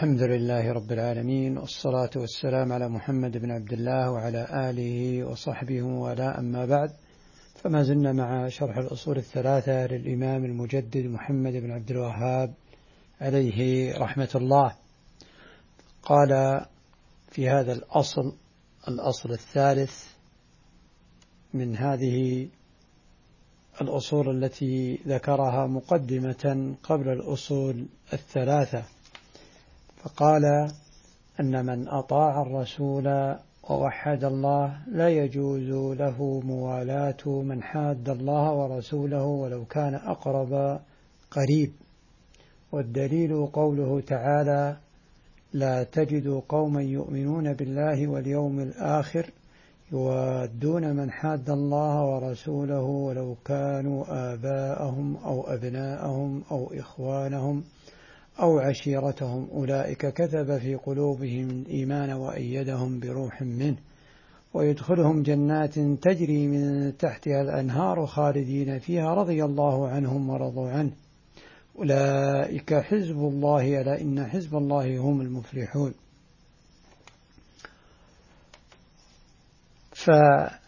الحمد لله رب العالمين والصلاة والسلام على محمد بن عبد الله وعلى آله وصحبه ولا أما بعد. فما زلنا مع شرح الأصول الثلاثة للإمام المجدد محمد بن عبد الوهاب عليه رحمة الله. قال في هذا الأصل الأصل الثالث من هذه الأصول التي ذكرها مقدمة قبل الأصول الثلاثة. فقال أن من أطاع الرسول ووحد الله لا يجوز له موالاة من حاد الله ورسوله ولو كان أقرب قريب. والدليل قوله تعالى لا تجد قوما يؤمنون بالله واليوم الآخر يوادون من حاد الله ورسوله ولو كانوا آباءهم أو أبناءهم أو إخوانهم أو عشيرتهم أولئك كتب في قلوبهم الإيمان وأيدهم بروح منه ويدخلهم جنات تجري من تحتها الأنهار خالدين فيها رضي الله عنهم ورضوا عنه. أولئك حزب الله ألا إن حزب الله هم المفلحون. فبين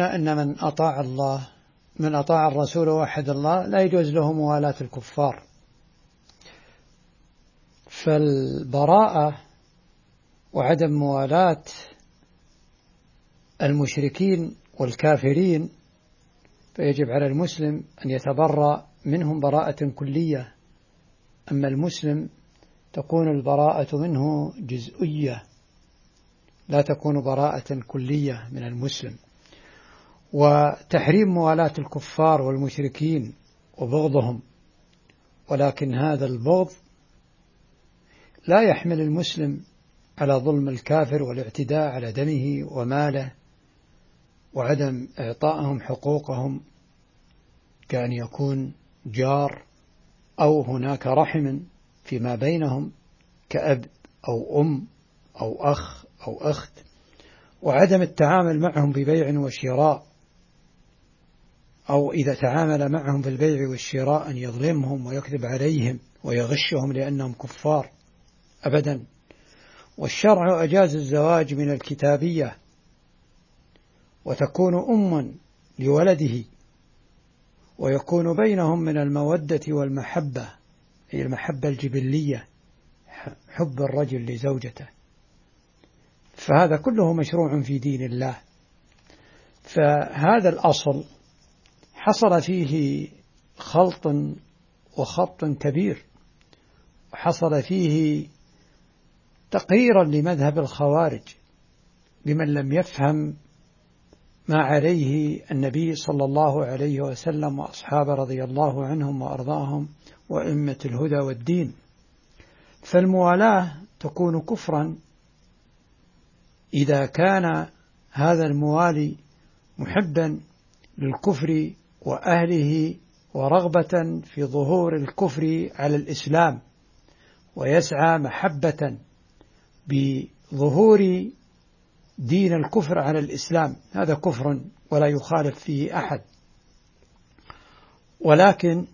أن من أطاع الله من أطاع الرسول ووحد الله لا يجوز له موالاة الكفار. فالبراءة وعدم موالاة المشركين والكافرين فيجب على المسلم أن يتبرأ منهم براءة كلية. أما المسلم تكون البراءة منه جزئية لا تكون براءة كلية من المسلم. وتحريم موالاة الكفار والمشركين وبغضهم ولكن هذا البغض لا يحمل المسلم على ظلم الكافر والاعتداء على دمه وماله وعدم إعطائهم حقوقهم كأن يكون جار أو هناك رحم فيما بينهم كأب أو أم أو أخ أو أخت. وعدم التعامل معهم ببيع وشراء أو إذا تعامل معهم في البيع والشراء أن يظلمهم ويكذب عليهم ويغشهم لأنهم كفار. أبدا. والشرع أجاز الزواج من الكتابية وتكون أما لولده ويكون بينهم من المودة والمحبة هي المحبة الجبلية حب الرجل لزوجته. فهذا كله مشروع في دين الله. فهذا الأصل حصل فيه خلط وخط كبير وحصل فيه تقريرا لمذهب الخوارج لمن لم يفهم ما عليه النبي صلى الله عليه وسلم وأصحابه رضي الله عنهم وأرضاهم وأئمة الهدى والدين. فالموالاة تكون كفرا إذا كان هذا الموالي محبا للكفر وأهله ورغبة في ظهور الكفر على الإسلام ويسعى محبة بظهور دين الكفر على الإسلام. هذا كفر ولا يخالف فيه أحد. ولكن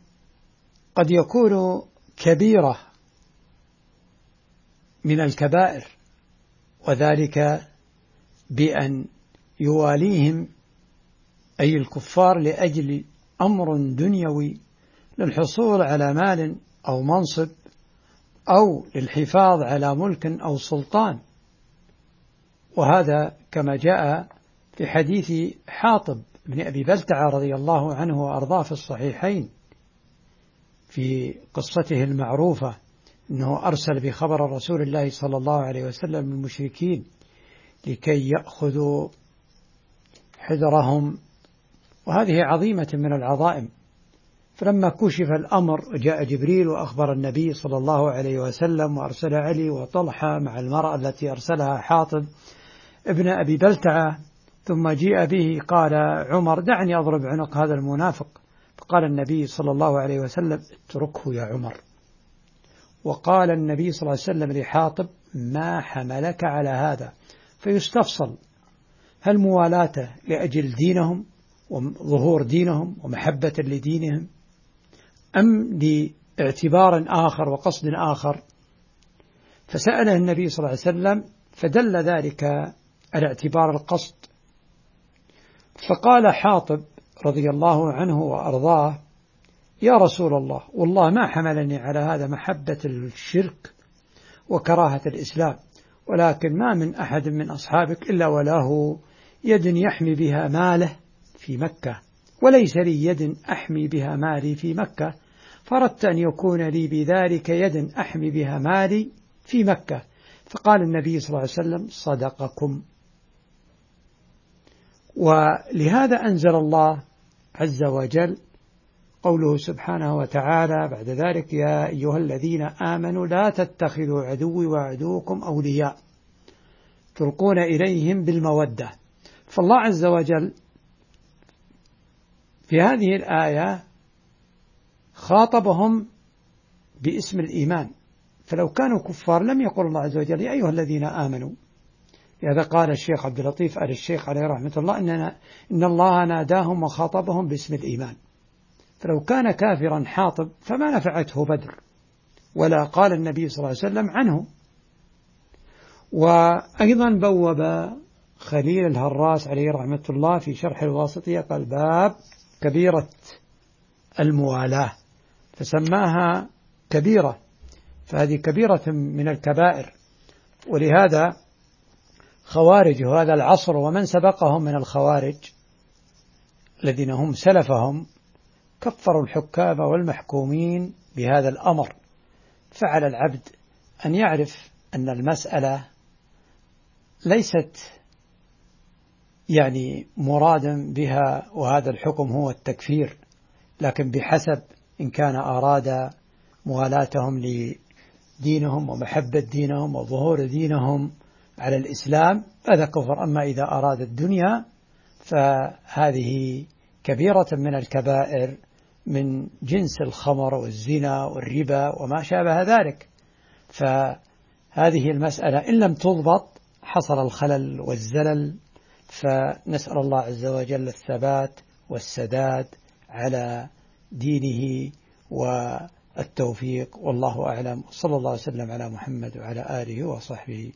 قد يكون كبيرة من الكبائر وذلك بأن يواليهم أي الكفار لأجل أمر دنيوي للحصول على مال أو منصب أو للحفاظ على ملك أو سلطان. وهذا كما جاء في حديث حاطب بن أبي بلتعة رضي الله عنه وأرضاه في الصحيحين في قصته المعروفة أنه أرسل بخبر رسول الله صلى الله عليه وسلم المشركين لكي يأخذوا حذرهم. وهذه عظيمة من العظائم. فلما كشف الأمر جاء جبريل وأخبر النبي صلى الله عليه وسلم وأرسل علي وطلحة مع المرأة التي أرسلها حاطب ابن أبي بلتعة ثم جيء به قال عمر دعني أضرب عنق هذا المنافق. فقال النبي صلى الله عليه وسلم اتركه يا عمر. وقال النبي صلى الله عليه وسلم لحاطب ما حملك على هذا؟ فيستفصل هل موالاته لأجل دينهم وظهور دينهم ومحبة لدينهم؟ أم اعتبار آخر وقصد آخر؟ فسأله النبي صلى الله عليه وسلم فدل ذلك على اعتبار القصد. فقال حاطب رضي الله عنه وأرضاه يا رسول الله والله ما حملني على هذا محبة الشرك وكراهة الإسلام ولكن ما من أحد من أصحابك إلا وله يد يحمي بها ماله في مكة وليس لي يد أحمي بها مالي في مكة. فردت أن يكون لي بذلك يد أحمي بها مالي في مكة. فقال النبي صلى الله عليه وسلم صدقكم. ولهذا أنزل الله عز وجل قوله سبحانه وتعالى بعد ذلك يا أيها الذين آمنوا لا تتخذوا عدوي وعدوكم أولياء تلقون إليهم بالمودة. فالله عز وجل في هذه الآية خاطبهم باسم الإيمان. فلو كانوا كفار لم يقل الله عز وجل يا أيها الذين آمنوا لهذا قال الشيخ عبد اللطيف آل الشيخ عليه رحمة الله إننا إن الله ناداهم وخاطبهم باسم الإيمان. فلو كان كافرا حاطب فما نفعته بدر ولا قال النبي صلى الله عليه وسلم عنه. وأيضا بوب خليل الهراس عليه رحمة الله في شرح الواسطية قال باب كبيرة الموالاة. فسماها كبيرة فهذه كبيرة من الكبائر. ولهذا خوارج هذا العصر ومن سبقهم من الخوارج الذين هم سلفهم كفروا الحكام والمحكومين بهذا الأمر. فعلى العبد أن يعرف أن المسألة ليست يعني مرادا بها وهذا الحكم هو التكفير لكن بحسب إن كان أراد موالاتهم لدينهم ومحبة دينهم وظهور دينهم على الإسلام هذا كفر. أما إذا أراد الدنيا فهذه كبيرة من الكبائر من جنس الخمر والزنا والربا وما شابه ذلك. فهذه المسألة إن لم تضبط حصل الخلل والزلل. فنسأل الله عز وجل الثبات والسداد على دينه والتوفيق والله أعلم. صلى الله وسلم على محمد وعلى آله وصحبه.